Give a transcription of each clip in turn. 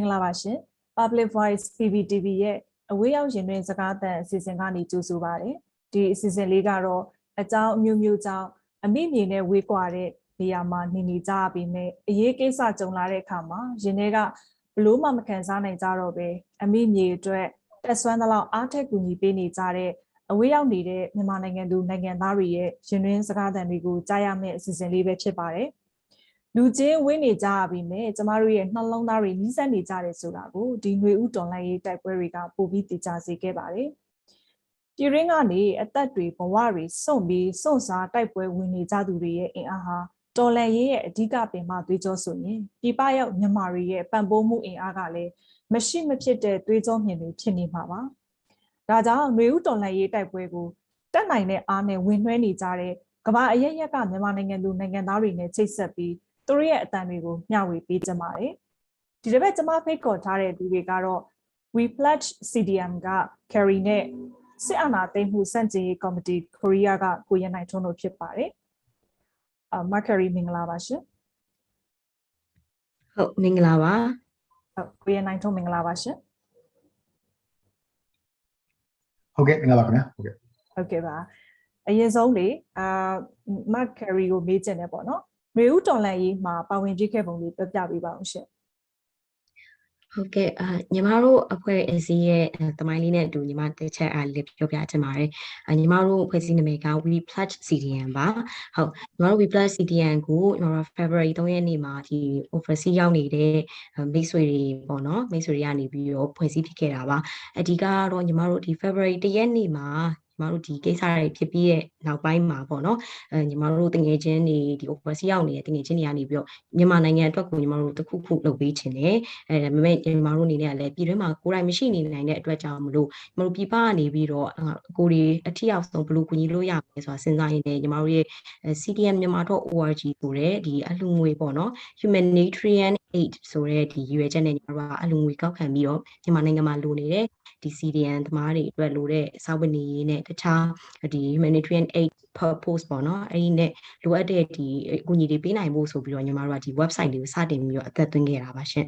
မင်္ဂလာပါရှင် Public Voice PPTV ရဲ့အဝေးရောက်ရင်တွင်စကားသံအစီအစဉ်ကနေကြိုဆိုပါရစေဒီအစီအစဉ်လေးကတော့အကြောင်းအမျိုးမျိုးကြောင့်အမိမြေနဲ့ဝေးကွာတဲ့နေရာမှာနေနေကြရပြီးမြဲအရေးကိစ္စကြုံလာတဲ့အခါမှာရင်ထဲကဘလို့မှမခံစားနိုင်ကြတော့ပဲအမိမြေအတွက်တက်ဆွမ်းသလောက်အားထက်ကူညီပေးနေကြတဲ့အဝေးရောက်နေတဲ့မြန်မာနိုင်ငံသူနိုင်ငံသားတွေရဲ့ရင်တွင်စကားသံတွေကိုကြားရမယ့်အစီအစဉ်လေးပဲဖြစ်ပါတယ် လူချင်းဝင်းနေကြရပြီမဲ့ကျမတို့ရဲ့နှလုံးသားတွေနီးစပ်နေကြတယ်ဆိုတာကိုဒီຫນွေဥတော်လိုင်းရေးတိုက်ပွဲတွေကပိုပြီးတည်ကြစေခဲ့ပါတယ်။ပြည်ရင်းကနေအသက်တွေဘဝတွေစွန့်ပြီးစွန့်စားတိုက်ပွဲဝင်နေကြသူတွေရဲ့အင်အားဟာတော်လန်ရေးရဲ့အဓိကပင်မသွေးကြောဆိုရင်ပြပရောက်မြန်မာတွေရဲ့ပံ့ပိုးမှုအင်အားကလည်းမရှိမဖြစ်တဲ့သွေးကြောမြင်တွေဖြစ်နေမှာပါ။ဒါကြောင့်ຫນွေဥတော်လိုင်းရေးတိုက်ပွဲကိုတက်နိုင်တဲ့အားနဲ့ဝင်နှွှဲနေကြတဲ့ကမ္ဘာအရရက်ကမြန်မာနိုင်ငံသူနိုင်ငံသားတွေနဲ့ချိတ်ဆက်ပြီး သူတို့ရဲ့အတန်တွေကိုမျှဝေပေးကြပါတယ်။ဒီတစ်ပတ်ကျွန်မဖိတ်ခေါ်ထားတဲ့လူတွေကတော့ We Pledge CDM က Carry နဲ့စစ်အာဏာသိမ်းမှုစန့်ကျင်ရေးကော်မတီကိုရီးယားကကိုရနိုင်ထွန်းတို့ဖြစ်ပါတယ်။အာ Mercury မင်္ဂလာပါရှင်ဟုတ်မင်္ဂလာပါ။ဟုတ်ကိုရနိုင်ထွန်းမင်္ဂလာပါရှင်ဟုတ်ကဲ့မင်္ဂလာပါခင်ဗျာဟုတ်ကဲ့။ဟုတ်ကဲ့ပါ။အရင်ဆုံးလေအာ Mercury ကိုမေးချင်တယ်ပေါ့နော်။ မေဦးတော်လန်ရေးမှာပါဝင်ကြည့်ခဲ့ပုံလေးပြပြပေးပါအောင်ရှင်။ဟုတ်ကဲ့အာညီမတို့အဖွဲ့အစည်းရဲ့အဲတမိုင်းလေးနဲ့အတူညီမတစ်ချက်အားလေးပြောပြချင်ပါတယ်အာညီမတို့အဖွဲ့အစည်းနာမည်က We Pledge CDN ပါဟုတ်ညီမတို့ We Pledge CDN ကိုညီမတို့ February 3ရက်နေ့မှာဒီ overseas ရောက်နေတဲ့မိတ်ဆွေတွေပေါ့နော်မိတ်ဆွေတွေကနေပြီးတော့ဖွဲ့စည်းဖြစ်ခဲ့တာပါအဓိကကတော့ညီမတို့ဒီ February 1ရက်နေ့မှာညီ မတို့ဒီကိစ္စတွေဖြစ်ပြီးရဲ့နောက်ပိုင်းမှာပေါ့နော်အဲညီမတို့တငယ်ချင်းတွေဒီ overseas ရောက်နေတဲ့တငယ်ချင်းတွေကနေပြီးတော့မြန်မာနိုင်ငံအတွက်ကိုညီမတို့တစ်ခုခုလုပ်ပေးခြင်းတယ်အဲဒါပေမဲ့ညီမတို့အနေနဲ့လည်းပြည်တွင်းမှာကိုယ်တိုင်မရှိနေနိုင်တဲ့အတွက်ကြောင့်မလို့ညီမတို့ပြည်ပကနေပြီးတော့ကိုယ်တွေအထီရောက်ဆုံးဘယ်လိုကူညီလို့ရမလဲဆိုတာစဉ်းစားရင်းနဲ့ညီမတို့ရဲ့ CDM မြန်မာ .org ဆိုတဲ့ဒီအလှူငွေပေါ့နော် humanitarian aid ဆိုတဲ့ဒီရွေချက်နဲ့ညီမတို့ကအလှူငွေကောက်ခံပြီးတော့မြန်မာနိုင်ငံမှာလိုနေတဲ့ဒီ CDN သမားတွေအတွက်လိုတဲ့စာဝတ်နေရေးနဲ့တခြားဒီ humanitarian aid purpose ပေါ့နော်အဲ့ဒီနဲ့လိုအပ်တဲ့ဒီအကူအညီတွေပေးနိုင်ဖို့ဆိုပြီးတော့ညီမတို့ကဒီ website လေးကိုစတင်ပြီးတော့အသက်သွင်းခဲ့တာပါရှင်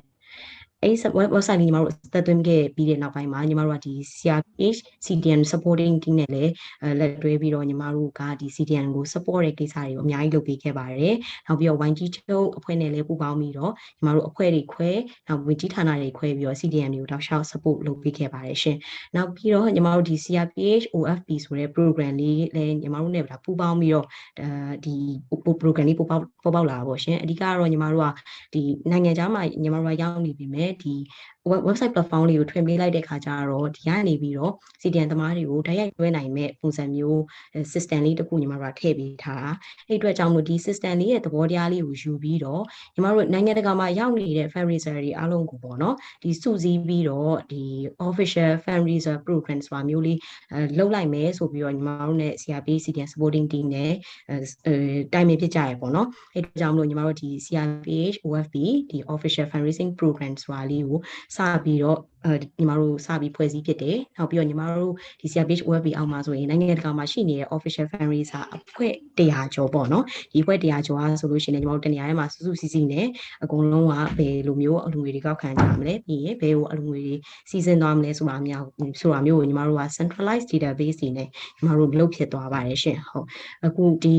အဲ့ဒီ website လေးညီမတို့သက်သွင်းခဲ့ပြီးတဲ့နောက်ပိုင်းမှာညီမတို့ကဒီ CRPH CDN supporting team နဲ့လည်းလက်တွဲပြီးတော့ညီမတို့ကဒီ CDN ကို support တဲ့ကိစ္စတွေကိုအများကြီးလုပ်ပေးခဲ့ပါတယ်။နောက်ပြီးတော့ YG ချုပ်အဖွဲ့နဲ့လည်းပူးပေါင်းပြီးတော့ညီမတို့အဖွဲ့တွေခွဲနောက်ဝင်ကြီးဌာနတွေခွဲပြီးတော့ CDN တွေကိုတောက်လျှောက် support လုပ်ပေးခဲ့ပါတယ်ရှင်။နောက်ပြီးတော့ညီမတို့ဒီ CRPH OFP ဆိုတဲ့ program လေးလည်းညီမတို့နဲ့ပူးပေါင်းပြီးတော့အဲဒီ program လေးပေါ်ပေါက်ပေါ်ပေါက်လာတာပေါ့ရှင်။အဓိကတော့ညီမတို့ကဒီနိုင်ငံခြားမှာညီမတို့ကရောက်နေပြီမဲ့ဒီ website platform လေးကိုထွင်ပေးလိုက်တဲ့ခါကျတော့ဒီကနေပြီးတော့ CDN သမားတွေကိုတိုက်ရိုက်တွဲနိုင်မဲ့ပုံစံမျိုး system လေးတစ်ခုညီမတို့ကထည့်ပေးထားတာအဲ့အတွက်ကြောင့်မို့ဒီ system လေးရဲ့သဘောတရားလေးကိုယူပြီးတော့ညီမတို့နိုင်ငံတကာမှာရောက်နေတဲ့ fundraiser တွေအားလုံးကိုပေါ့နော်ဒီစုစည်းပြီးတော့ဒီ official fundraiser program ဆိုတာမျိုးလေးလှုပ်လိုက်မယ်ဆိုပြီးတော့ညီမတို့နဲ့ CRP CDN supporting team နဲ့တိုင်ပင်ဖြစ်ကြရပေါ့နော်အဲ့အတွက်ကြောင့်မို့ညီမတို့ဒီ CRPH OFB ဒီ official fundraising program ဆိုတာလေးကိုစပြီးတော့အဲဒီ ညီမတို့စပြီးဖွဲ့စည်းဖြစ်တယ်။နောက်ပြီးတော့ညီမတို့ဒီ CRPH web အောက်မှာဆိုရင်နိုင်ငံတကာမှာရှိနေတဲ့ official fundraiser အဖွဲ့100ကျော်ပေါ့နော်။ဒီအဖွဲ့100ကျော်အားဆိုလို့ရှိရင်ညီမတို့တနေရာထဲမှာစုစုစည်းစည်းနဲ့အကုန်လုံးကဘယ်လိုမျိုးအလူငွေတွေကောက်ခံကြမလဲပြီးရင်ဘယ်ကိုအလူငွေတွေစီစဉ်သွားမလဲဆိုတာမျိုးဆိုတာမျိုးကိုညီမတို့က centralized database တွေနဲ့ညီမတို့လုပ်ဖြစ်သွားပါတယ်ရှင်။ဟုတ်အခုဒီ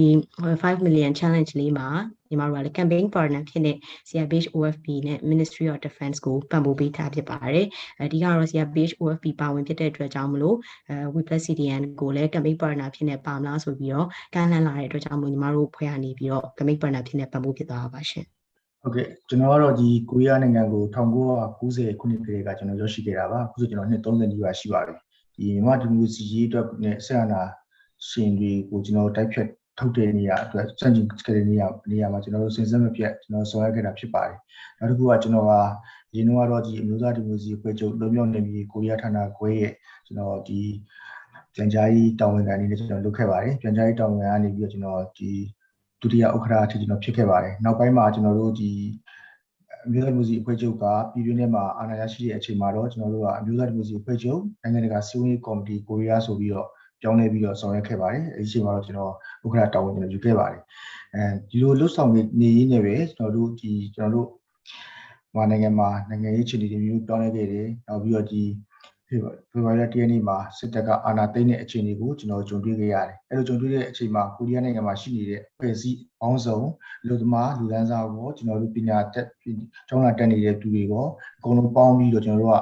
5 million challenge လေးမှာညီမတို့ကလည်း campaign partner ဖြစ်တဲ့ CRPH OFP နဲ့ Ministry of Defense ကိုပံ့ပိုးပေးထားဖြစ်ပါတယ်။အဓိကတော့ CRPH OFP ပါဝင်ဖြစ်တဲ့အတွက်ကြောင့်မလို့အဲ We Plus CDN ကိုလည်း campaign partner ဖြစ်နေပါမလားဆိုပြီးတော့ကမ်းလှမ်းလာတဲ့အတွက်ကြောင့်မို့ညီမတို့ဖွဲ့ရနေပြီးတော့ campaign partner ဖြစ်နေပံ့ပိုးဖြစ်သွားပါရှင်။ဟုတ်ကဲ့ကျွန်တော်ကတော့ဒီကိုရီးယားနိုင်ငံကို1990ခုနှစ်ကလေးကကျွန်တော်ရောက်ရှိခဲ့တာပါအခုဆိုကျွန်တော်နှစ်30နီးပါးရှိပါပြီဒီမြန်မာဒီမိုကရေစီရေးအတွက်နဲ့ဆက်အနာရှင်တွေကိုကျွန်တော်တိုက်ဖြတ်ထုတ်တဲ့နေရာအတွက်စံချိန်ကလေးနေရာနေရာမှာကျွန်တော်တို့စဉ်ဆက်မပြတ်ကျွန်တော်ဆောင်ရွက်ခဲ့တာဖြစ်ပါတယ်နောက်တစ်ခုကကျွန်တော်က ရင်းနှီးကတော့ဒီအမျိုးသားဒီမိုကရေစီအဖွဲ့ချုပ်လွန်မြောက်နေပြီကိုရီးယားဌာနခွဲရဲ့ကျွန်တော်ဒီပြန်ကြားရေးတာဝန်ခံအနေနဲ့ကျွန်တော်လုပ်ခဲ့ပါတယ်ပြန်ကြားရေးတာဝန်ခံကနေပြီးတော့ကျွန်တော်ဒီဒုတိယဥက္ကဋ္ဌအထိကျွန်တော်ဖြစ်ခဲ့ပါတယ်နောက်ပိုင်းမှာကျွန်တော်တို့ဒီအမျိုးသားဒီမိုကရေစီအဖွဲ့ချုပ်ကပြည်တွင်းထဲမှာအာဏာရရှိတဲ့အချိန်မှာတော့ကျွန်တော်တို့ကအမျိုးသားဒီမိုကရေစီအဖွဲ့ချုပ်နိုင်ငံတကာစီးပွားရေးကော်မတီကိုရီးယားဆိုပြီးတော့ပြောင်းလဲပြီးတော့ဆောင်ရွက်ခဲ့ပါတယ်အဲဒီအချိန်မှာတော့ကျွန်တော်ဥက္ကဋ္ဌတာဝန်ကျွန်တော်ယူခဲ့ပါတယ်အဲဒီလိုလှုပ်ဆောင်နေနေရင်းနဲ့ပဲကျွန်တော်တို့ဒီကျွန်တော်တို့ မြန်မာနိုင်ငံမှာနိုင်ငံရေးအခြေအနေတွေမျိုးပြောင်းလဲခဲ့တယ်နောက်ပြီးတော့ဒီဖေဖော်ဝါရီလ၁ရက်နေ့မှာစစ်တပ်ကအာဏာသိမ်းတဲ့အခြေအနေကိုကျွန်တော်ကြုံတွေ့ခဲ့ရတယ်အဲ့လိုကြုံတွေ့တဲ့အချိန်မှာကိုရီးယားနိုင်ငံမှာရှိနေတဲ့အဖွဲ့အစည်းပေါင်းစုံလူသမားလူဒန်းစားကိုကျွန်တော်တို့ပညာတက်ကျောင်းလာတက်နေတဲ့သူတွေရောအကုန်လုံးပေါင်းပြီးတော့ကျွန်တော်တို့က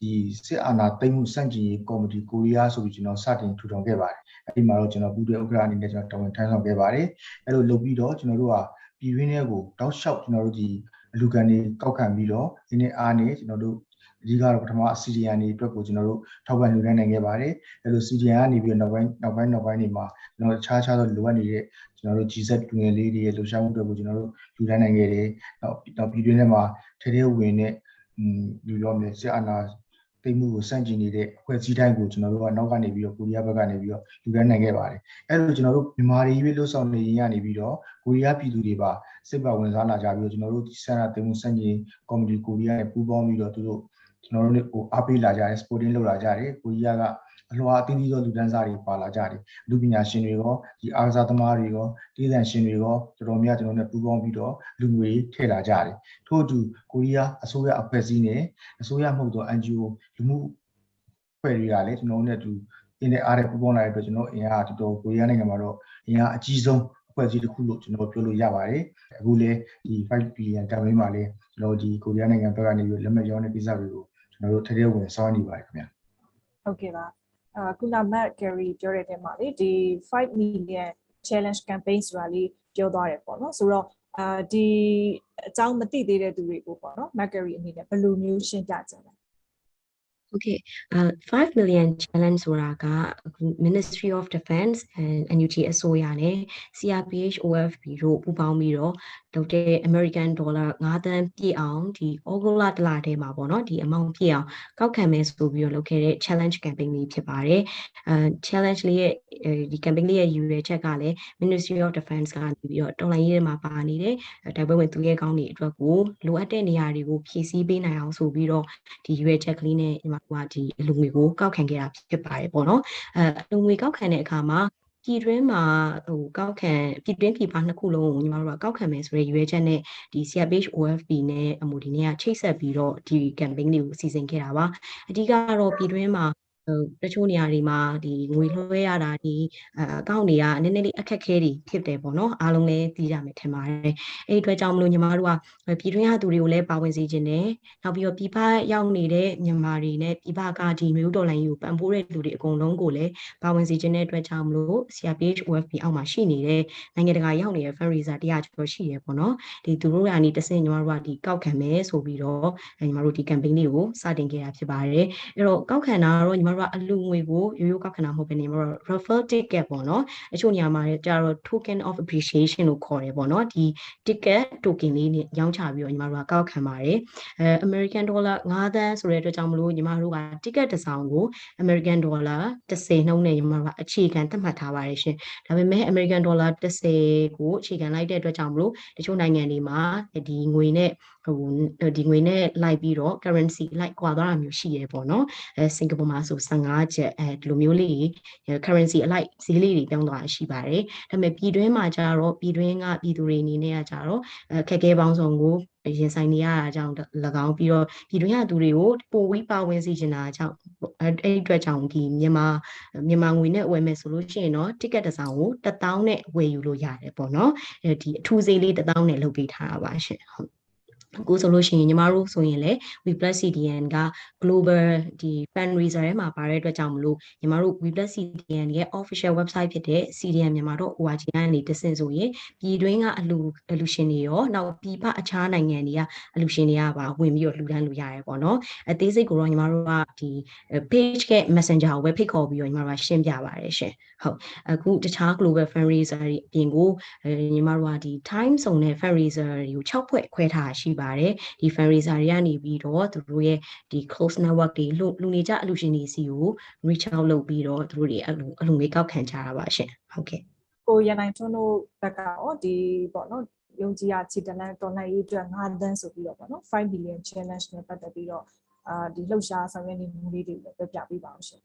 ဒီစစ်အာဏာသိမ်းမှုစန့်ကျင်ရေးကော်မတီကိုရီးယားဆိုပြီးကျွန်တော်စတင်ထူထောင်ခဲ့ပါတယ်အဲ့ဒီမှာတော့ကျွန်တော်ပူးတွဲဥက္ကဋ္ဌအနေနဲ့ကျွန်တော်တာဝန်ထမ်းဆောင်ခဲ့ပါတယ်အဲ့လိုလုပ်ပြီးတော့ကျွန်တော်တို့ကပြည်တွင်းထဲကိုတောက်လျှောက်ကျွန်တော်တို့ဒီ အလူကန်တွေကောက်ခံပြီးတော့ဒီနေ့အားနဲ့ကျွန်တော်တို့အဓိကတော့ပထမ CDN တွေအတွက်ကိုကျွန်တော်တို့ထောက်ပံ့လှူဒါန်းနိုင်ခဲ့ပါတယ်အဲ့လို CDN ကနေပြီးတော့နောက်ပိုင်းနောက်ပိုင်းနောက်ပိုင်းတွေမှာကျွန်တော်ခြားခြားသောလိုအပ်နေတဲ့ကျွန်တော်တို့ GZ လူငယ်လေးတွေရဲ့လှူရှားမှုတွေကိုကျွန်တော်တို့လှူဒါန်းနိုင်ခဲ့တယ်နောက်နောက်ပြည်တွင်းထဲမှာထဲထဲဝင်တဲ့อืมလူရောမြေစစ်အာဏာ သိမ်းမှုကိုစန့်ကျင်နေတဲ့အဖွဲ့အစည်းတိုင်းကိုကျွန်တော်တို့ကနောက်ကနေပြီးတော့ကိုရီးယားဘက်ကနေပြီးတော့လူဒန်းနိုင်ခဲ့ပါတယ်အဲ့လိုကျွန်တော်တို့မြန်မာတွေရွေးလို့ဆောင်နေရင်ကနေပြီးတော့ကိုရီးယားပြည်သူတွေပါစစ်ပါဝင်စားလာကြပြီးတော့ကျွန်တော်တို့ဒီဆန္ဒသိမ်းမှုစန့်ကျင်ကော်မတီကိုရီးယားနဲ့ပူးပေါင်းပြီးတော့သူတို့ကျွန်တော်တို့နဲ့ကိုအားပေးလာကြတယ် sporting လုပ်လာကြတယ်ကိုရီးယားက အလွှာအသင်းသီးသောလူဒန်းစားတွေပါလာကြတယ်လူပညာရှင်တွေရောဒီအားကစားသမားတွေရောဒေသရှင်တွေရောတော်တော်များကျွန်တော်တို့နဲ့ပူးပေါင်းပြီးတော့လူငွေထည့်လာကြတယ်ထို့အတူကိုရီးယားအစိုးရအဖွဲ့အစည်းနဲ့အစိုးရမှုသော NGO လူမှုဖွဲ့တွေကလည်းကျွန်တော်တို့နဲ့အတူအင်းနဲ့အားနဲ့ပူးပေါင်းလာတဲ့အတွက်ကျွန်တော်အင်အားတော်တော်ကိုရီးယားနိုင်ငံမှာတော့အင်အားအကြီးဆုံးအဖွဲ့အစည်းတစ်ခုလို့ကျွန်တော်ပြောလို့ရပါတယ်အခုလည်းဒီ5 billion တန်ဖိုးမှာလည်းကျွန်တော်ဒီကိုရီးယားနိုင်ငံဘက်ကနေပြီးလက်မှတ်ရောင်းတဲ့ကိစ္စတွေကိုကျွန်တော်တို့ထဲထဲဝင်စောင်းနေပါတယ်ခင်ဗျာဟုတ်ကဲ့ပါအ ခုန Matt Gary ပြောတဲ့တဲမှာလေဒီ5 million challenge campaign ဆိုတာလေးပြောသွားတယ်ပေါ့နော်ဆိုတော့အာဒီအကြောင်းမသိသေးတဲ့သူတွေကိုပေါ့နော် Matt Gary အနေနဲ့ဘယ်လိုမျိုးရှင်းပြကြလဲ Okay အဲ5 million challenge ဆိုတာကအခု Ministry of Defense and NUG အစိုးရနဲ့ CRPH OFB တို့ပူးပေါင်းပြီးတော့လုပ်တဲ့ American dollar 9သန်းပြည့်အောင်ဒီဩဂုတ်လတစ်လထဲမှာပေါ့နော်ဒီ amount ပြည့်အောင်ကောက်ခံမယ်ဆိုပြီးတော့လုပ်ခဲ့တဲ့ challenge campaign လေးဖြစ်ပါတယ်အဲ challenge လေးရဲ့ဒီ campaign လေးရဲ့ယူရချက်ကလည်း Ministry of Defense ကနေပြီးတော့တော်လိုင်းရေးမှာပါနေတဲ့တိုက်ပွဲဝင်သူရဲကောင်းတွေအတွက်ကိုလိုအပ်တဲ့နေရာတွေကိုဖြည့်ဆည်းပေးနိုင်အောင်ဆိုပြီးတော့ဒီယူရချက်ကလေးနဲ့ဒီမှာကဒီအလူငွေကိုကောက်ခံခဲ့တာဖြစ်ပါတယ်ပေါ့နော်အဲအလူငွေကောက်ခံတဲ့အခါမှာပြည်တွင်းမှာဟိုကောက်ခံပြည်တွင်းပြည်ပနှစ်ခုလုံးကိုညီမတို့ကကောက်ခံမယ်ဆိုတဲ့ရွေးချက်နဲ့ဒီ CRPH OFB နဲ့အမှုဒီနေ့ကချိတ်ဆက်ပြီးတော့ဒီ campaign လေးကိုစီစဉ်ခဲ့တာပါအဓိကတော့ပြည်တွင်းမှာဟို တချို့နေရာတွေမှာဒီငွေလွှဲရတာဒီအကောင့်တွေကနည်းနည်းလေးအခက်ခဲတွေဖြစ်တယ်ပေါ့နော်အားလုံးလည်းသိကြမယ်ထင်ပါတယ်အဲ့ဒီအတွက်ကြောင့်မလို့ညီမတို့ကပြည်တွင်းရသူတွေကိုလည်းပါဝင်စေခြင်းနဲ့နောက်ပြီးတော့ပြည်ပရောက်နေတဲ့မြန်မာတွေနဲ့ပြည်ပကဒီမျိုးတော်လိုင်းကြီးကိုပံ့ပိုးတဲ့လူတွေအကုန်လုံးကိုလည်းပါဝင်စေခြင်းတဲ့အတွက်ကြောင့်မလို့ CRPH OFB အောက်မှာရှိနေတဲ့နိုင်ငံတကာရောက်နေတဲ့ fundraiser တရားကျော်ရှိရပေါ့နော်ဒီသူတို့ကနေတဆင့်ညီမတို့ကဒီကောက်ခံမယ်ဆိုပြီးတော့ညီမတို့ဒီ campaign လေးကိုစတင်ခဲ့တာဖြစ်ပါတယ်အဲ့တော့ကောက်ခံတာကတော့ညီမတို့ကအလူငွေကိုရိုးရိုးကောက်ခံတာမဟုတ်ဘဲညီမတို့ refer ticket ပေါ့နော်အချို့နေရာမှာကျတော့ token of appreciation လို့ခေါ်တယ်ပေါ့နော်ဒီ ticket token လေးနဲ့ရောင်းချပြီးတော့ညီမတို့ကကောက်ခံပါတယ်အဲ American dollar 9သန်းဆိုတဲ့အတွက်ကြောင့်မလို့ညီမတို့က ticket တစ်စောင်ကို American dollar 30နှုန်းနဲ့ညီမတို့ကအခြေခံသတ်မှတ်ထားပါတယ်ရှင်ဒါပေမဲ့ American dollar 30ကိုအခြေခံလိုက်တဲ့အတွက်ကြောင့်မလို့တချို့နိုင်ငံတွေမှာဒီငွေနဲ့ဟိုဒီငွေနဲ့လိုက်ပြီးတော့ currency လိုက်ကွာသွားတာမျိုးရှိရပေါ့နော်အဲစင်ကာပူမှာဆို15ကျပ်အဲဒီလိုမျိုးလေး currency အလိုက်ဈေးလေးတွေပြောင်းသွားတာရှိပါတယ်ဒါပေမဲ့ပြည်တွင်းမှာကျတော့ပြည်တွင်းကပြည်သူတွေအနေနဲ့ကကျတော့အခက်အခဲပေါင်းစုံကိုရင်ဆိုင်နေရတာကြောင့်၎င်းပြီးတော့ပြည်တွင်းရသူတွေကိုပိုဝီးပါဝင်စီချင်တာကြောင့်အဲ့ဒီအတွက်ကြောင့်ဒီမြန်မာမြန်မာငွေနဲ့ဝယ်မယ်ဆိုလို့ရှိရင်တော့ ticket တစ်စောင်ကို1000နဲ့ဝယ်ယူလို့ရတယ်ပေါ့နော်အဲဒီအထူးဈေးလေး1000နဲ့လုပ်ပေးထားတာပါရှင်ဟုတ် ကိုဆိုလို့ရှိရင်ညီမတို့ဆိုရင်လည်း We Plus CDN က global ဒီ fundraiser ထဲမှာပါတဲ့အတွက်ကြောင့်မလို့ညီမတို့ We Plus CDN ရဲ့ official website ဖြစ်တဲ့ CDN မြန်မာတော့ ORG ကနေတဆင့်ဆိုရင်ပြည်တွင်းကအလူအလူရှင်တွေရောနောက်ပြည်ပအခြားနိုင်ငံတွေကအလူရှင်တွေကပါဝင်ပြီးတော့လှူဒန်းလို့ရတယ်ပေါ့နော်အသေးစိတ်ကိုတော့ညီမတို့ကဒီ page က messenger ကိုပဲဖိတ်ခေါ်ပြီးတော့ညီမတို့ကရှင်းပြပါတယ်ရှင်ဟုတ်အခုတခြား global fundraiser တွေအပြင်ကိုညီမတို့ကဒီ time စုံတဲ့ fundraiser တွေကို6ဖွဲ့ခွဲထားရှိပါတယ်ဒီ fundraiser တွေကနေပြီးတော့သူတို့ရဲ့ဒီ close network တွေလူလူနေကြအလူရှင်တွေစီကို reach out လုပ်ပြီးတော့သူတို့တွေအလူအလူငွေကောက်ခံကြတာပါရှင်ဟုတ်ကဲ့ကိုရန်နိုင်ထွန်းတို့ဘက်ကရောဒီပေါ့နော်ယုံကြည်ရချီတလန်တော်နိုင်ရေးအတွက်9သန်းဆိုပြီးတော့ပေါ့နော်5 billion challenge နဲ့ပတ်သက်ပြီးတော့အာဒီလှုပ်ရှားဆောင်ရွက်နေမှုလေးတွေကိုလည်းပြောပြပေးပါအောင်ရှင်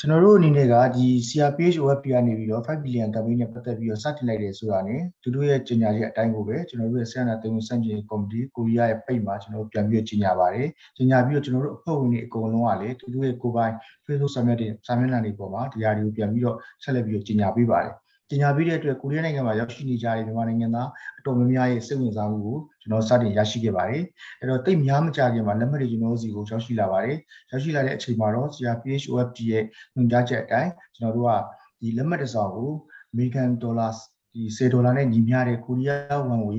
ကျွန်တော်တို့အနေနဲ့ကဒီ CRPH OFP ကနေပြီးတော့5 billion campaign နဲ့ပတ်သက်ပြီးတော့စတင်လိုက်တယ်ဆိုတာ ਨੇ သူတို့ရဲ့ကြေညာချက်အတိုင်းကိုပဲကျွန်တော်တို့ရဲ့ဆန္ဒတင်ဝင်စန့်ကျင်ကော်မတီကိုရီးယားရဲ့ပိတ်မှာကျွန်တော်တို့ပြန်ပြီးတော့ကြေညာပါတယ်ကြေညာပြီးတော့ကျွန်တော်တို့အဖွဲ့ဝင်တွေအကုန်လုံးကလည်းသူတို့ရဲ့ကိုယ်ပိုင် Facebook စာမျက်နှာတွေစာမျက်နှာတွေပေါ်မှာဒီဟာတွေကိုပြန်ပြီးတော့ဆက်လက်ပြီးတော့ကြေညာပေးပါတယ် ကြေညာပြီးတဲ့အတွက်ကိုရီးယားနိုင်ငံမှာရောက်ရှိနေကြတဲ့မြန်မာနိုင်ငံသားအတော်များများရဲ့စိတ်ဝင်စားမှုကိုကျွန်တော်စတင်ရရှိခဲ့ပါတယ်အဲ့တော့တိတ်များမကြခင်မှာလက်မှတ်တွေကျွန်တော်တို့စီကိုရောက်ရှိလာပါတယ်ရောက်ရှိလာတဲ့အချိန်မှာတော့ CRPH OFT ရဲ့ညွှန်ကြားချက်အတိုင်းကျွန်တော်တို့ကဒီလက်မှတ်တစ်စောင်ကို American Dollar ဒီ10ဒေါ်လာနဲ့ညီမျှတဲ့ကိုရီးယားဝမ်ငွေ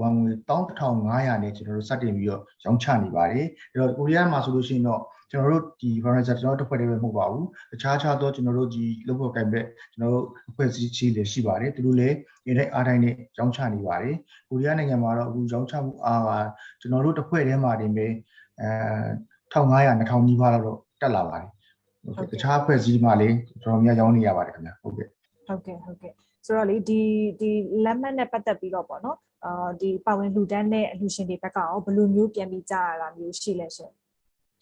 ဝမ်ငွေ11500နဲ့ကျွန်တော်တို့စတင်ပြီးတော့ရောင်းချနေပါတယ်အဲ့တော့ကိုရီးယားမှာဆိုလို့ရှိရင်တော့ ကျွန်တော်တို့ဒီ Verizon ကျွန်တော်တို့တစ်ဖွဲ့တည်းပဲမဟုတ်ပါဘူးတခြားခြားသောကျွန်တော်တို့ဒီလုပ်ဖို့ကံပဲကျွန်တော်တို့အဖွဲ့အစည်းကြီးလည်းရှိပါတယ်သူတို့လည်းဒီတိုင်းအားတိုင်းနဲ့ရောင်းချနေပါတယ်ကိုရီးယားနိုင်ငံမှာတော့အခုရောင်းချမှုအားကကျွန်တော်တို့တစ်ဖွဲ့တည်းမှာတင်ပဲအဲ1500 2000နီးပါးတော့တက်လာပါတယ်ဟုတ်ကဲ့တခြားအဖွဲ့အစည်းမှာလည်းကျွန်တော်များရောင်းနေရပါတယ်ခင်ဗျဟုတ်ကဲ့ဟုတ်ကဲ့ဟုတ်ကဲ့ဆိုတော့လေဒီဒီလက်မှတ်နဲ့ပတ်သက်ပြီးတော့ပေါ့နော်အာဒီပါဝင်လူတန်းတဲ့အလှူရှင်တွေဘက်ကရောဘယ်လိုမျိုးပြန်ပြီးကြားရတာမျိုးရှိလဲရှင်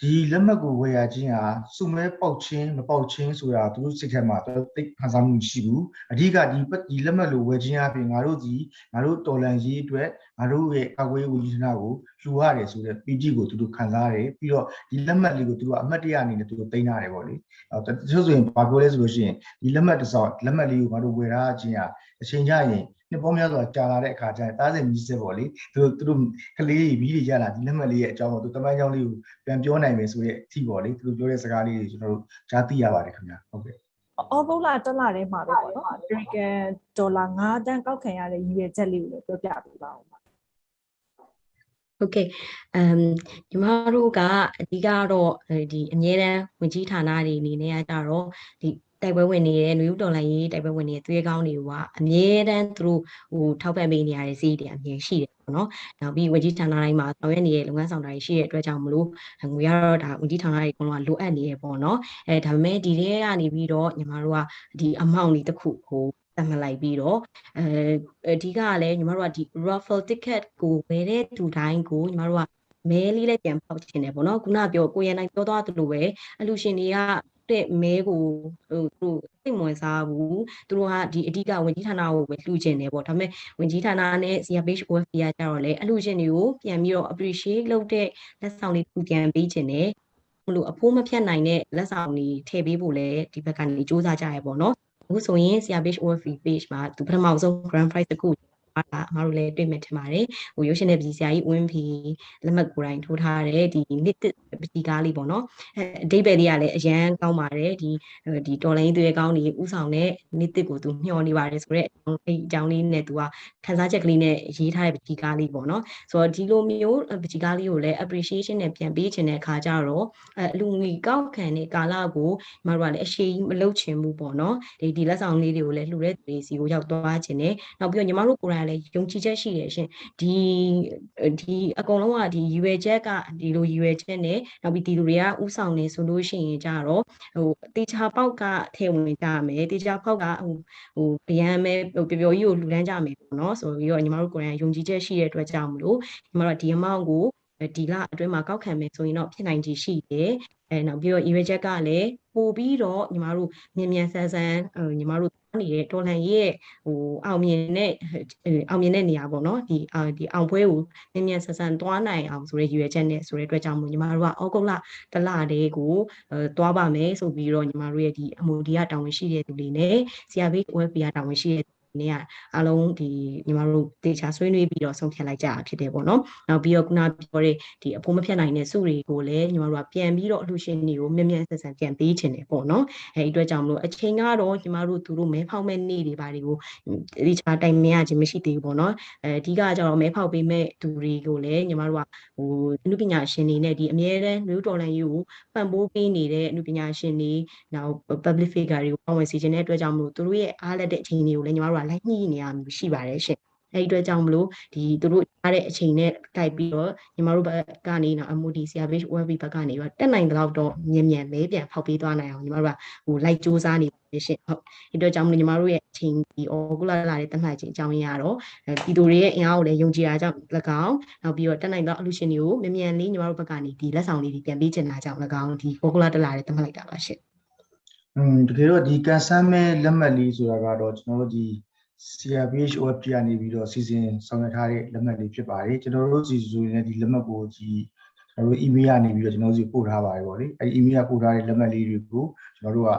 ဒီလက်မှတ်ကိုဝယ်ရခြင်းဟာစုမဲပေါက်ချင်းမပေါက်ချင်းဆိုတာသူတို့စိတ်ထဲမှာတိတ်ခံစားမှုရှိဘူးအဓိကဒီဒီလက်မှတ်လိုဝယ်ခြင်းအပြင်ငါတို့ဒီငါတို့တော်လန်ရေးအတွက်ငါတို့ရဲ့အကွေးဝီဌာနကိုလှူရတယ်ဆိုတဲ့ PG ကိုသူတို့ခံစားရတယ်ပြီးတော့ဒီလက်မှတ်လေးကိုသူတို့အမှတ်တရအနေနဲ့သူတို့တင်ထားတယ်ပေါ့လေအဲတချို့ဆိုရင်ဘာပြောလဲဆိုလို့ရှိရင်ဒီလက်မှတ်တစ်စောင်လက်မှတ်လေးကိုငါတို့ဝယ်ထားခြင်းဟာအချိန်ကြရင် နှစ်ပေါင်းများစွာကြာလာတဲ့အခါကျရင်တားစင်မြည်စက်ပေါ့လေသူတို့သူတို့ကလေးကြီးပြီးတွေရလာဒီလက်မှတ်လေးရဲ့အကြောင်းကိုသူတမန်ကြောင်းလေးကိုပြန်ပြောနိုင်မယ်ဆိုတဲ့အထီပေါ့လေသူတို့ပြောတဲ့စကားလေးတွေကျွန်တော်တို့ကြားသိရပါတယ်ခင်ဗျာဟုတ်ကဲ့အော်ဂုတ်လာတစ်လထဲမှာပဲပေါ့နော် American ဒေါ်လာ9တန်းကောက်ခံရတဲ့ရည်ရွယ်ချက်လေးကိုလည်းပြောပြပေးပါဦးပါဟုတ်ကဲ့အမ်ညီမတို့ကအဓိကတော့ဒီအမြဲတမ်းဝင်ကြီးဌာနတွေအနေနဲ့ကကြတော့ဒီ တိုက်ပွဲဝင်နေတဲ့နယူးတော်လိုင်းရေးတိုက်ပွဲဝင်နေတဲ့သွေးကောင်းတွေက အမြဲတမ်းသူတို့ဟိုထောက်ပံ့ပေးနေရတဲ့စီးတွေအမြဲရှိတယ်ပေါ့နော်။နောက်ပြီးဝင်ကြီးဌာနတိုင်းမှာဆောင်ရွက်နေတဲ့လုပ်ငန်းဆောင်တာတွေရှိတဲ့အတွက်ကြောင့်မလို့ငွေကတော့ဒါဝင်ကြီးဌာနတွေအကုန်လုံးကလိုအပ်နေရပေါ့နော်။အဲဒါပေမဲ့ဒီထဲကနေပြီးတော့ညီမတို့ကဒီအမောင့်လေးတစ်ခုဟိုသတ်မှတ်လိုက်ပြီးတော့အဲအဓိကကလည်းညီမတို့ကဒီ raffle ticket ကိုဝယ်တဲ့သူတိုင်းကိုညီမတို့ကမဲလေးလည်းပြန်ပေါက်ချင်တယ်ပေါ့နော်ခုနပြောကိုရန်နိုင်ပြောသွားသလိုပဲအလူရှင်တွေက တဲ့မဲကိုဟိုသူတို့စိတ်ဝင်စားဘူးသူတို့ကဒီအဓိကဝင်ကြီးဌာနကိုပဲလှူချင်တယ်ပေါ့ဒါပေမဲ့ဝင်ကြီးဌာနနဲ့ CRPH OFP ကကြတော့လေအလှူရှင်တွေကိုပြန်ပြီးတော့ appreciate လုပ်တဲ့လက်ဆောင်လေးသူပြန်ပေးချင်တယ်ဘလို့အဖိုးမဖြတ်နိုင်တဲ့လက်ဆောင်တွေထည့်ပေးဖို့လည်းဒီဘက်ကနေစူးစမ်းကြရပေါ့နော်အခုဆိုရင် CRPH OFP page မှာသူပထမဆုံး grand prize တစ်ခု အားအမတို့လည်းတွေ့မယ်ထင်ပါတယ်ဟိုရုပ်ရှင်နဲ့ပြည်ဆရာကြီးဝင်းဖီလက်မှတ်ကိုယ်တိုင်ထိုးထားတဲ့ဒီနှစ်တစ်ပစီကားလေးပေါ့နော်အဲအဓိပ္ပာယ်လေးကလည်းအရန်ကောင်းပါတယ်ဒီဒီတော်လိုင်းသွေးကောင်းနေဥဆောင်တဲ့နှစ်တစ်ကိုသူမျှော်နေပါတယ်ဆိုတော့အဲအကြောင်းလေးနဲ့သူကခန်းစားချက်ကလေးနဲ့ရေးထားတဲ့ပစီကားလေးပေါ့နော်ဆိုတော့ဒီလိုမျိုးပစီကားလေးကိုလည်း appreciation နဲ့ပြန်ပေးခြင်းတဲ့အခါကျတော့အဲအလူငွေကောက်ခံတဲ့ကာလကိုမတို့ကလည်းအရှိကြီးမလုပ်ချင်ဘူးပေါ့နော်ဒီဒီလက်ဆောင်လေးတွေကိုလည်းလှူတဲ့သူတွေစီကိုရောက်သွားခြင်းနဲ့နောက်ပြီးတော့ညီမတို့ကိုယ်တိုင်လည်းယုံကြည်ချက်ရှိတယ်ရှင်ဒီဒီအကုန်လုံးကဒီရွယ်ချက်ကဒီလိုရွယ်ချက်နဲ့နောက်ပြီးဒီလူတွေကဥဆောင်နေဆိုလို့ရှိရင်ကြတော့ဟိုတေချာပေါက်ကထဲဝင်ကြမယ်တေချာပေါက်ကဟိုဟိုအရန်မဲဟိုပျော်ပျော်ကြီးကိုလှူဒန်းကြမယ်ပေါ့နော်ဆိုပြီးတော့ညီမတို့ကိုယ်တိုင်ယုံကြည်ချက်ရှိတဲ့အတွက်ကြောင့်မလို့ညီမတို့ဒီ amount ကိုဒီလအတွင်းမှာကောက်ခံမယ်ဆိုရင်တော့ဖြစ်နိုင်ခြေရှိတယ် အဲနောက်ပြီးတော့ e ချက်ကလည်းပို့ပြီးတော့ညီမတို့မြန်မြန်ဆန်းဆန်းညီမတို့နေတဲ့တော်လှန်ရေးရဲ့ဟိုအောင်မြင်တဲ့အောင်မြင်တဲ့နေရာပေါ့နော်ဒီဒီအောင်ပွဲကိုမြန်မြန်ဆန်းဆန်းသွားနိုင်အောင်ဆိုရဲရွယ်ချက်နဲ့ဆိုရဲအတွက်ကြောင့်မို့ညီမတို့ကဩဂုတ်လတလတည်းကိုအဲသွားပါမယ်ဆိုပြီးတော့ညီမတို့ရဲ့ဒီအမူဒီကတာဝန်ရှိတဲ့သူတွေနဲ့ CRB OFB ကတာဝန်ရှိတဲ့ နေရအားလုံးဒီညီမတို့တေချာဆွေးနွေးပြီးတော့ဆုံးဖြတ်လိုက်ကြတာဖြစ်တယ်ပေါ့နော်။နောက်ပြီးတော့ခုနပြောတဲ့ဒီအဖိုးမဖြတ်နိုင်တဲ့စုတွေကိုလည်းညီမတို့ကပြန်ပြီးတော့အလှူရှင်တွေကိုမြ мян ဆက်ဆံပြန်ပေးချင်တယ်ပေါ့နော်။အဲဒီအတွက်ကြောင့်မလို့အချိန်ကတော့ညီမတို့သူတို့မဲဖောက်မဲ့နေ့တွေပါတွေကိုဒီချာတိုင်မရခြင်းမရှိသေးဘူးပေါ့နော်။အဲအဓိကကျတော့မဲဖောက်ပေးမဲ့သူတွေကိုလည်းညီမတို့ကဟိုအနုပညာရှင်တွေနဲ့ဒီအမြဲတမ်းမျိုးတော်လန်ရေးကိုပံ့ပိုးပေးနေတဲ့အနုပညာရှင်တွေနောက် public figure တွေကိုပါဝင်စီခြင်းတဲ့အတွက်ကြောင့်မလို့သူတို့ရဲ့အားလက်တဲ့အချိန်တွေကိုလည်းညီမတို့ ကလိုက်ညှိနေရမျိုးရှိပါတယ်ရှင်အဲဒီအတွက်ကြောင့်မလို့ဒီသူတို့အားတဲ့အချိန်နဲ့တိုက်ပြီးတော့ညီမတို့ဘက်ကနေတော့ MOD CRPH OFB ဘက်ကနေတော့တက်နိုင်တဲ့လောက်တော့မြင်မြန်လေးပြန်ဖောက်ပေးသွားနိုင်အောင်ညီမတို့ကဟိုလိုက်စူးစမ်းနေပါတယ်ရှင်ဟုတ်ဒီအတွက်ကြောင့်မလို့ညီမတို့ရဲ့အချိန်ဒီအော်ကူလာလာတဲ့တက်မှတ်ခြင်းအကြောင်းရင်းကတော့ဒီသူတွေရဲ့အင်အားကိုလည်းယုံကြည်တာကြောင့်၎င်းနောက်ပြီးတော့တက်နိုင်တော့အလူရှင်တွေကိုမြင်မြန်လေးညီမတို့ဘက်ကနေဒီလက်ဆောင်လေးတွေပြန်ပေးချင်တာကြောင့်၎င်းဒီအော်ကူလာတက်လာတဲ့တက်မှတ်လိုက်တာပါရှင်อืมတကယ်တော့ဒီကန်ဆန်းမဲလက်မှတ်လေးဆိုတာကတော့ကျွန်တော်တို့ဒီ CRPH OFT ကနေပြီးတော့စီစဉ်ဆောင်ရွက်ထားတဲ့လက်မှတ်လေးဖြစ်ပါတယ်ကျွန်တော်တို့စီဆိုရင်လည်းဒီလက်မှတ်ကိုဒီကျွန်တော်တို့ email ကနေပြီးတော့ကျွန်တော်တို့စီပို့ထားပါတယ်ဗောလေအဲဒီ email ကပို့ထားတဲ့လက်မှတ်လေးတွေကိုကျွန်တော်တို့က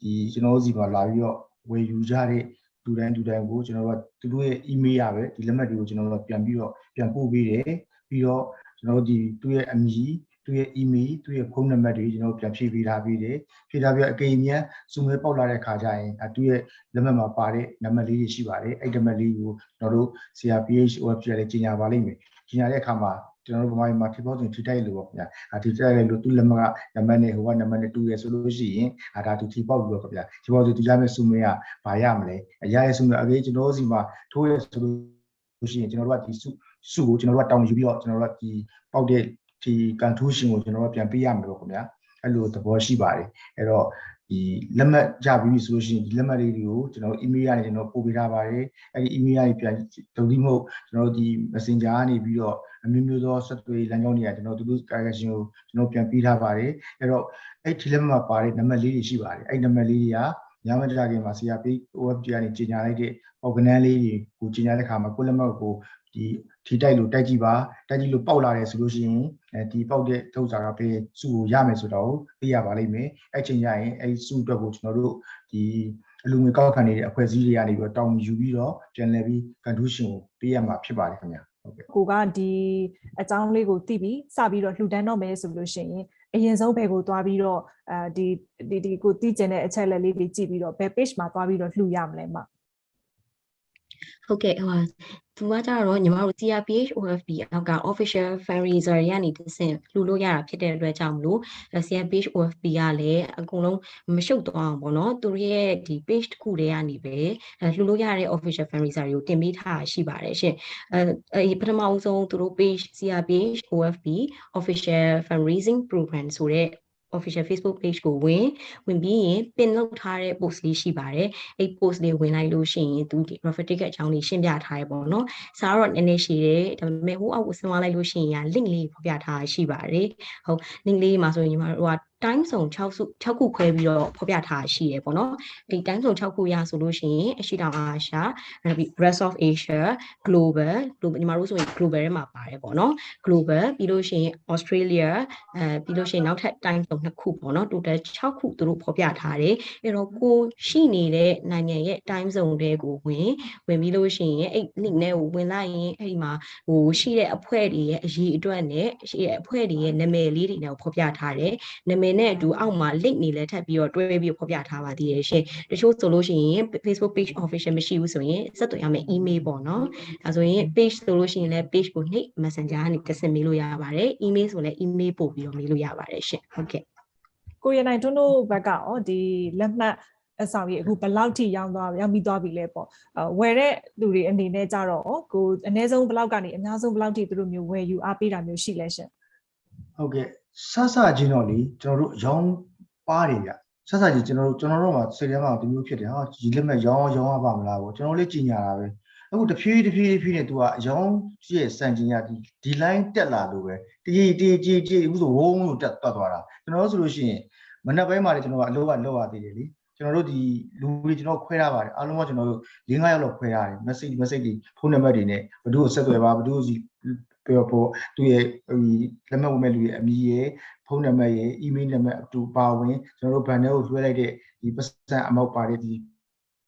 ဒီကျွန်တော်တို့စီမှာလာပြီးတော့ဝယ်ယူကြတဲ့လူတိုင်းလူတိုင်းကိုကျွန်တော်တို့ကသူတို့ရဲ့ email ရပဲဒီလက်မှတ်တွေကိုကျွန်တော်တို့ကပြန်ပြီးတော့ပြန်ပို့ပေးတယ်ပြီးတော့ကျွန်တော်တို့ဒီသူ့ရဲ့အမည် သူ့ရဲ့ email သူ့ရဲ့ဖုန်းနံပါတ်တွေကျွန်တော်တို့ပြန်ဖြည့်ပေးထားပြီးတယ်ဖြည့်ထားပြီးတော့အကိအမြန်စုမဲပေါက်လာတဲ့ခါကျရင်အသူ့ရဲ့လက်မှတ်မှာပါတဲ့နံပါတ်လေးတွေရှိပါတယ်အဲ့ဒီနံပါတ်လေးကိုကျွန်တော်တို့ CRPH website လေးကြီးညာပါလိမ့်မယ်ကြီးညာတဲ့အခါမှာကျွန်တော်တို့ဗမာပြည်မှာထိပေါင်းစဉ်ထိတိုက်လို့ပေါ့ခင်ဗျာအထိတိုက်လို့သူ့လက်မှတ်ကနံပါတ်နဲ့ဟိုကနံပါတ်နဲ့တူရဆိုလို့ရှိရင်အဒါသူထိပေါက်လို့ခင်ဗျာထိပေါက်ဆိုသူရမယ့်စုမဲကဘာရမလဲအရာရဲ့စုမဲအကေကျွန်တော်တို့စီမှာထိုးရဆိုလို့ရှိရင်ကျွန်တော်တို့ကဒီစုစုကိုကျွန်တော်တို့ကတောင်းယူပြီးတော့ကျွန်တော်တို့ကဒီပေါက်တဲ့ ဒီကန်ထူးရှင်ကိုကျွန်တော်တို့ပြန်ပေးရမယ်ပေါ့ခင်ဗျာအဲ့လိုသဘောရှိပါတယ်အဲ့တော့ဒီလက်မှတ်ကြပြီးပြီဆိုလို့ရှိရင်ဒီလက်မှတ်လေးတွေကိုကျွန်တော် email ကနေကျွန်တော်ပို့ပေးထားပါတယ်အဲ့ဒီ email ကနေပြန်ဒုတိယမဟုတ်ကျွန်တော်ဒီ messenger ကနေပြီးတော့အမျိုးမျိုးသောဆက်သွယ်လမ်းကြောင်းတွေကကျွန်တော်သူတို့ correction ကိုကျွန်တော်ပြန်ပေးထားပါတယ်အဲ့တော့အဲ့ဒီလက်မှတ်မှာပါတဲ့နံပါတ်လေးတွေရှိပါတယ်အဲ့ဒီနံပါတ်လေးတွေကညမကြခင်မှာ CRP OFG ကနေကြီးညာလိုက်တဲ့ organ လေးတွေကိုကြီးညာတဲ့ခါမှာကိုယ်လက်မှတ်ကို ဒီထိတိုက်လို့တိုက်ကြည့်ပါတိုက်ကြည့်လို့ပေါက်လာတယ်ဆိုလို့ရှိရင်အဲဒီပေါက်တဲ့ထုပ်စာကဘယ်စုကိုရမယ်ဆိုတော့သိရပါလိမ့်မယ်အဲ့ချိန်ကျရင်အဲဒီစုအတွက်ကိုကျွန်တော်တို့ဒီအလူငွေကောက်ခံနေတဲ့အဖွဲ့အစည်းတွေကနေပြီးတော့တောင်းယူပြီးတော့ပြန်လည်ပြီး contribution ကိုပေးရမှာဖြစ်ပါတယ်ခင်ဗျာဟုတ်ကဲ့ကိုကဒီအကြောင်းလေးကိုသိပြီးစပြီးတော့လှူဒန်းတော့မယ်ဆိုလို့ရှိရင်အရင်ဆုံးဘယ်ကိုသွားပြီးတော့အဲဒီဒီဒီကိုသိကျင်တဲ့အချက်လက်လေးတွေကြည့်ပြီးတော့ဘယ် page မှာသွားပြီးတော့လှူရမလဲမ ဟုတ်ကဲ့ဟိုသူကကြတော့ညီမတို့ CRPH OFB အောက်က official fundraiser တွေကနေတစ်ဆင့်လှူလို့ရတာဖြစ်တဲ့အတွက်ကြောင့်မလို့ CRPH OFB ကလည်းအကုန်လုံးမရှုပ်သွားအောင်ပေါ့နော်သူတို့ရဲ့ဒီ page တစ်ခုတည်းကနေပဲလှူလို့ရတဲ့ official fundraiser တွေကိုတင်ပေးထားရှိပါတယ်ရှင်အဲပထမဦးဆုံးသူတို့ page CRPH OFB official fundraising program ဆိုတဲ့ official Facebook page ကိုဝင်ဝင်ပြီးရင် pin လုပ်ထားတဲ့ post လေးရှိပါတယ်အဲ့ post လေးဝင်လိုက်လို့ရှိရင်သူဒီ refer ticket အကြောင်းလေးရှင်းပြထားရပေါ့နော်စာတော့နည်းနည်းရှိတယ်ဒါပေမဲ့ဟိုအောက်ကိုဆင်းသွားလိုက်လို့ရှိရင် link လေးဖော်ပြထားရှိပါတယ်ဟုတ် link လေးမှာဆိုရင်ညီမတို့က time zone 6စု6ခုခွဲပြီးတော့ဖော်ပြထားရှိရပေါ့နော်ဒီ time zone 6ခုရဆိုလို့ရှိရင်အရှိတောင်အာရှနောက်ပြီး rest of asia global global ညီမတို့ဆိုရင် global ထဲမှာပါတယ်ပေါ့နော် global ပြီးလို့ရှိရင် australia အဲပြီးလို့ရှိရင်နောက်ထပ် time zone နှစ်ခုပေါ့နော် total 6ခုသူတို့ဖော်ပြထားတယ်အဲ့တော့ကိုရှိနေတဲ့နိုင်ငံရဲ့ time zone တွေကိုဝင်ဝင်ပြီးလို့ရှိရင်အဲ့ link နဲ့ကိုဝင်လိုက်ရင်အဲ့ဒီမှာဟိုရှိတဲ့အဖွဲ့တွေရဲ့အရေးအတွက်နဲ့ရှိတဲ့အဖွဲ့တွေရဲ့နာမည်လေးတွေနဲ့ဖော်ပြထားတယ်နာမည်နဲ့အတူအောက်မှာ link နေလည်းထပ်ပြီးတော့တွဲပြီးဖော်ပြထားပါသေးတယ်ရှင်တချို့ဆိုလို့ရှိရင် Facebook page official မရှိဘူးဆိုရင်ဆက်သွယ်ရမယ့် email ပေါ့နော်ဒါဆိုရင် page ဆိုလို့ရှိရင်လည်း page ကိုနှိပ် messenger ကနေတက်ဆက်မေးလို့ရပါတယ် email ဆိုလည်း email ပို့ပြီးတော့မေးလို့ရပါတယ်ရှင်ဟုတ်ကဲ့ကိုရနိုင်တွန်းတို့ဘက်ကရောဒီလက်မှတ်အဆောင်ကြီးအခုဘယ်လောက်ထိရောက်သွားရောက်ပြီးသွားပြီလဲပေါ့အဝယ်တဲ့လူတွေအနေနဲ့ကြတော့ရောကိုအနည်းဆုံးဘယ်လောက်ကနေအများဆုံးဘယ်လောက်ထိသူတို့မျိုးဝယ်ယူအားပေးတာမျိုးရှိလဲရှင်ဟုတ်ကဲ့ ဆဆချင်းတော့လေကျွန်တော်တို့ရောင်းပါတယ်ဗျဆဆချင်းကျွန်တော်တို့ကျွန်တော်တို့မှာစိတ်ထဲမှာဒီမျိုးဖြစ်တယ်ဟာဒီလက်မဲ့ရောင်းရောင်းရပါမလားပေါ့ကျွန်တော်လေးကြီးညာတာပဲအခုတဖြည်းတဖြည်းတဖြည်းနဲ့ तू ကအရောင်းရဲ့စံချင်းရဒီဒီ line တက်လာလို့ပဲတကြီးတကြီးကြီးကြီးအခုဆိုဝုန်းလို့တက်တက်သွားတာကျွန်တော်တို့ဆိုလို့ရှိရင်မနက်ပိုင်းမှာလေကျွန်တော်ကအလုပ်ကလောက်ရသေးတယ်လေကျွန်တော်တို့ဒီလူတွေကျွန်တော်ခွဲထားပါတယ်အားလုံးကကျွန်တော်တို့၄၅ယောက်လောက်ခွဲထားတယ် message message တွေဖုန်းနံပါတ်တွေနဲ့ဘယ်သူ့ကိုဆက်သွယ်ပါဘယ်သူ့ကိုစီ ပြောဖို့သူ့ရဲ့ဟိလက်မှတ်ဝင်မဲ့လူရဲ့အမည်ရဲ့ဖုန်းနံပါတ်ရဲ့ email နံပါတ်အတူပါဝင်ကျွန်တော်တို့ဘန်ထဲကိုလွှဲလိုက်တဲ့ဒီပတ်စံအမောက်ပါတဲ့ဒီ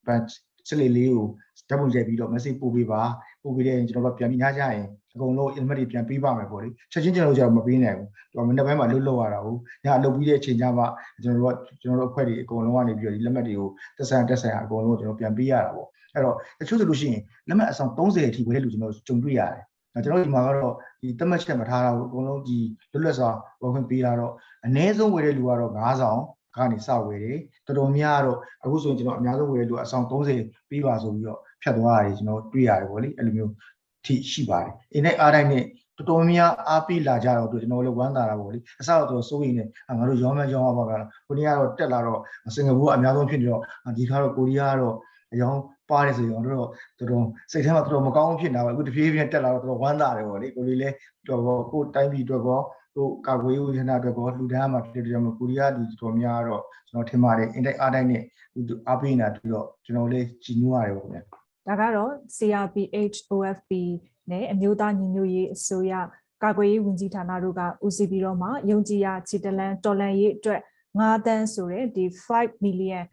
ဘန်စလေးလေးကိုဓာတ်ပုံရိုက်ပြီးတော့ message ပို့ပေးပါပို့ပေးတဲ့ရင်ကျွန်တော်တို့ပြန်ပြီးညကြရင်အကုန်လုံး email တွေပြန်ပေးပါမယ်ပေါ့လေချက်ချင်းကျွန်တော်တို့ကျတော့မပေးနိုင်ဘူးသူကမနေ့ပိုင်းမှာလွတ်လွတ်ရတာဟုတ်ညအလုပ်ပြီးတဲ့အချိန်ကျမှကျွန်တော်တို့ကကျွန်တော်တို့အဖွဲ့တွေအကုန်လုံးကနေပြီးတော့ဒီလက်မှတ်တွေကိုတက်ဆိုင်တက်ဆိုင်အကုန်လုံးကျွန်တော်ပြန်ပေးရတာပေါ့အဲ့တော့တချို့ဆိုလို့ရှိရင်လက်မှတ်အဆောင်30အထိဝယ်တဲ့လူကျွန်တော်ကြုံတွေ့ရတယ် ကျွန်တော်ဒီမှာကတော့ဒီတက်မှတ်ချက်မထားတာဘူးအကုန်လုံးဒီလွတ်လပ်စွာဝယ်ခွင့်ပေးတာတော့အနည်းဆုံးဝယ်တဲ့လူကတော့9ဆောင်ကနေစဝယ်တယ်တော်တော်များတော့အခုဆိုရင်ကျွန်တော်အများဆုံးဝယ်တဲ့လူအဆောင်30ပေးပါဆိုပြီးတော့ဖြတ်သွားရတယ်ကျွန်တော်တွေ့ရတယ်ဗောလေအဲ့လိုမျိုးထိရှိပါတယ်အင်းနဲ့အားတိုင်းနဲ့တော်တော်များအားပေးလာကြတော့ကျွန်တော်လည်းဝမ်းသာတာဗောလေအစတော့စိုးရိမ်နေငါတို့ရောင်းမရောင်းရပါကလားကိုရီးယားတော့တက်လာတော့စင်ကာပူကအများဆုံးဖြစ်နေတော့ဒီခါတော့ကိုရီးယားကတော့အယောင် ပါတယ်ဆိုရင်တော့တော်တော်စိတ်ထဲမှာတော်တော်မကောင်းဖြစ်နေတာပဲအခုတဖြည်းဖြည်းတက်လာတော့တော်တော်ဝမ်းသာတယ်ဗောလေကိုလေးလည်းတော်တော်ကိုတိုင်းပြည်အတွက်ကောဟိုကာကွယ်ရေးဝန်ထမ်းအတွက်ကောလူဒန်းမှာဖြစ်တဲ့ကြောင့်မို့ကိုရီးယားလူတော်များတော့ကျွန်တော်ထင်ပါတယ်အင်တိုက်အားတိုက်နဲ့သူအားပေးနေတာပြီးတော့ကျွန်တော်လည်းကြည်နူးရတယ်ပေါ့ဗျာဒါကတော့ CRPH OFP နဲ့အမျိုးသားညီညွတ်ရေးအစိုးရကာကွယ်ရေးဝန်ကြီးဌာနတို့ကဦးစီးပြီးတော့မှယုံကြည်ရာခြေတလန်တော်လန်ရေးအတွက်9တန်းဆိုတဲ့ဒီ5 million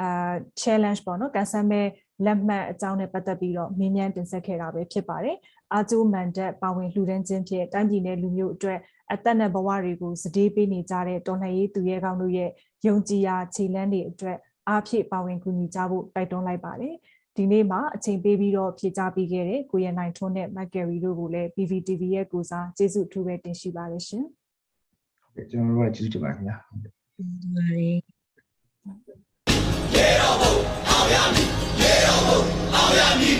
အာ challenge ပေါ့နော်ကန်ဆယ်မဲ လက်မှတ်အကြောင်းနဲ့ပတ်သက်ပြီးတော့မင်းမြန်တင်ဆက်ခဲ့တာပဲဖြစ်ပါတယ်အာကျိုးမန်တက်ပါဝင်လှူဒန်းခြင်းဖြင့်တိုင်းပြည်နယ်လူမျိုးအတွက်အသက်နဲ့ဘဝတွေကိုစတေးပေးနေကြတဲ့တော်လှန်ရေးသူရဲကောင်းတို့ရဲ့ယုံကြည်ရာခြေလန်းတွေအတွက်အားဖြည့်ပါဝင်ကူညီကြဖို့တိုက်တွန်းလိုက်ပါတယ်ဒီနေ့မှာအချိန်ပေးပြီးတော့ဖြေကြားပေးခဲ့တဲ့ကိုရနိုင်ထွန်းနဲ့မက်ကယ်ရီတို့ကိုလည်း PVTV ရဲ့ကိုစားကျေးဇူးအထူးပဲတင်ရှိပါတယ်ရှင်ဟုတ်ကဲ့ကျွန်တော်တို့ကကျေးဇူးတင်ပါတယ်ခင်ဗျာပါတယ်ရေတော်ဘုံ အောင်ဖို့အောင်ရမည်